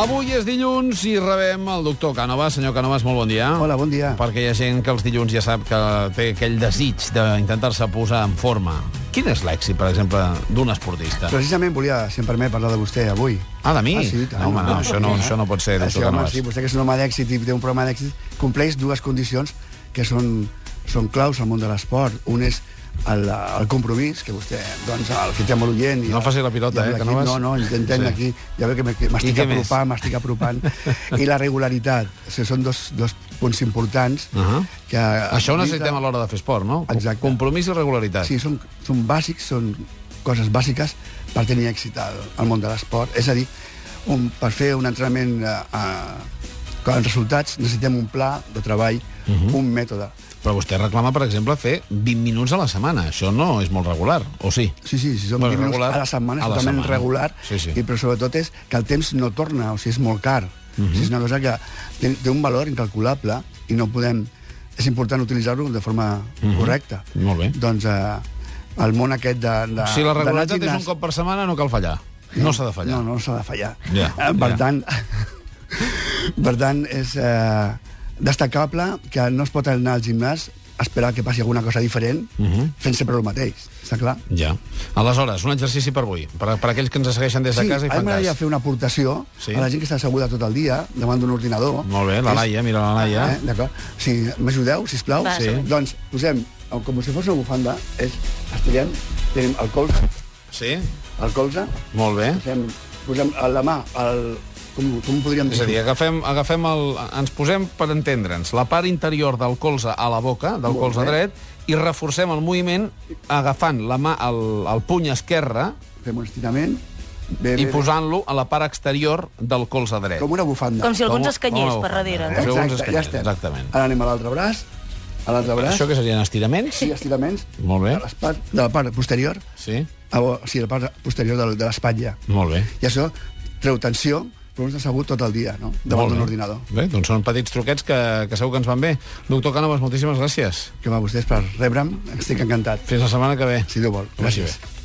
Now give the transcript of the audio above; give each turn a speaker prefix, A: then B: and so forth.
A: Avui és dilluns i rebem el doctor Cànovas. Senyor Cànovas, molt bon dia.
B: Hola, bon dia.
A: Perquè hi ha gent que els dilluns ja sap que té aquell desig d'intentar-se posar en forma. Quin és l'èxit, per exemple, d'un esportista?
B: Precisament volia, si em permet, parlar de vostè avui.
A: Ah, de mi?
B: Ah, sí, tant.
A: no, home, no, això no, això no pot ser, doctor
B: sí, home, sí, vostè que és un home d'èxit i té un programa d'èxit, compleix dues condicions que són, són claus al món de l'esport. Un és el, el compromís, que vostè, doncs, el que té amb l'oient... i
A: No faci la pilota, eh,
B: l'equip,
A: Cànovas.
B: No, no, intentem
A: Sí.
B: aquí, ja veu que m'estic apropant, m'estic apropant. I la regularitat, o sigui, són dos, dos punts importants
A: Uh -huh.
B: que...
A: Això ho necessitem a l'hora de fer esport, no?
B: Exacte.
A: Compromís i regularitat.
B: Sí, són, són bàsics, són coses bàsiques per tenir èxit al, al món de l'esport. És a dir, un, per fer un entrenament eh, eh, amb resultats necessitem un pla de treball, uh
A: Mhm.
B: -huh. un mètode.
A: Però vostè reclama, per exemple, fer 20 minuts a la setmana. Això no és molt regular, o sí?
B: Sí, sí, si són
A: Bueno,
B: 20 minuts
A: regular,
B: a la setmana, és totalment
A: setmana.
B: regular,
A: Sí, sí.
B: I, però sobretot és que el temps no torna, o sigui, és molt car. Uh
A: Mhm.
B: -huh. o sigui, és una cosa que té, té un valor incalculable i no podem... És important utilitzar-lo de forma uh
A: Mhm.
B: -huh. correcta.
A: Molt bé.
B: Doncs eh, el món aquest de... de
A: Si la regularitat és un
B: gimnàs-
A: cop per setmana, no cal fallar. No s'ha de fallar.
B: No, no s'ha de fallar. Eh, per
A: ja.
B: tant, per tant, és eh, destacable que no es pot anar al gimnàs a esperar que passi alguna cosa diferent
A: Mhm.
B: fent sempre el mateix, està clar?
A: Ja. Aleshores, un exercici per avui. Per, per aquells que ens segueixen des de
B: sí,
A: casa i
B: a mi
A: fan
B: m'agradaria
A: cas.
B: fer una aportació
A: Sí.
B: a la gent que està asseguda tot el dia davant d'un ordinador.
A: Molt bé, la
B: És-
A: Laia, mira la Laia.
B: Eh, D'acord? Si m'ajudeu, sisplau?
C: Va,
A: Sí.
B: Doncs posem, com si fos una bufanda, és, estirem, tenim el colze,
A: Sí?
B: el colze,
A: Molt bé.
B: posem, posem la mà, el, com, com ho podríem dir?
A: És a dir, agafem, agafem el, ens posem, per entendre'ns, la part interior del colze a la boca, del
B: Molt
A: colze
B: bé.
A: dret, i reforcem el moviment agafant la mà, el, el puny esquerre
B: Fem un estirament, bé, bé,
A: i posant-lo a la part exterior del colze dret.
B: com una bufanda.
C: Com si algú ens escanyés per darrere. No?
B: Exacte,
A: escanyers,
B: ja estem.
A: exactament.
B: Ara anem a l'altre braç, a l'altre braç.
A: Això que serien estiraments?
B: Sí, estiraments.
A: Molt bé.
B: De, l'espat- de la part posterior,
A: Sí?
B: ah, o sigui, la part posterior de, de l'espatlla.
A: Molt bé.
B: I això treu tensió, però no està assegut tot el dia, no? Davant d'un ordinador.
A: Bé, doncs són petits truquets que, que segur que ens van bé. Doctor Cànovas, moltíssimes gràcies.
B: Que va vostès per rebre'm, estic encantat.
A: Fins la setmana que ve.
B: Si Déu vol. Gràcies.
A: bé.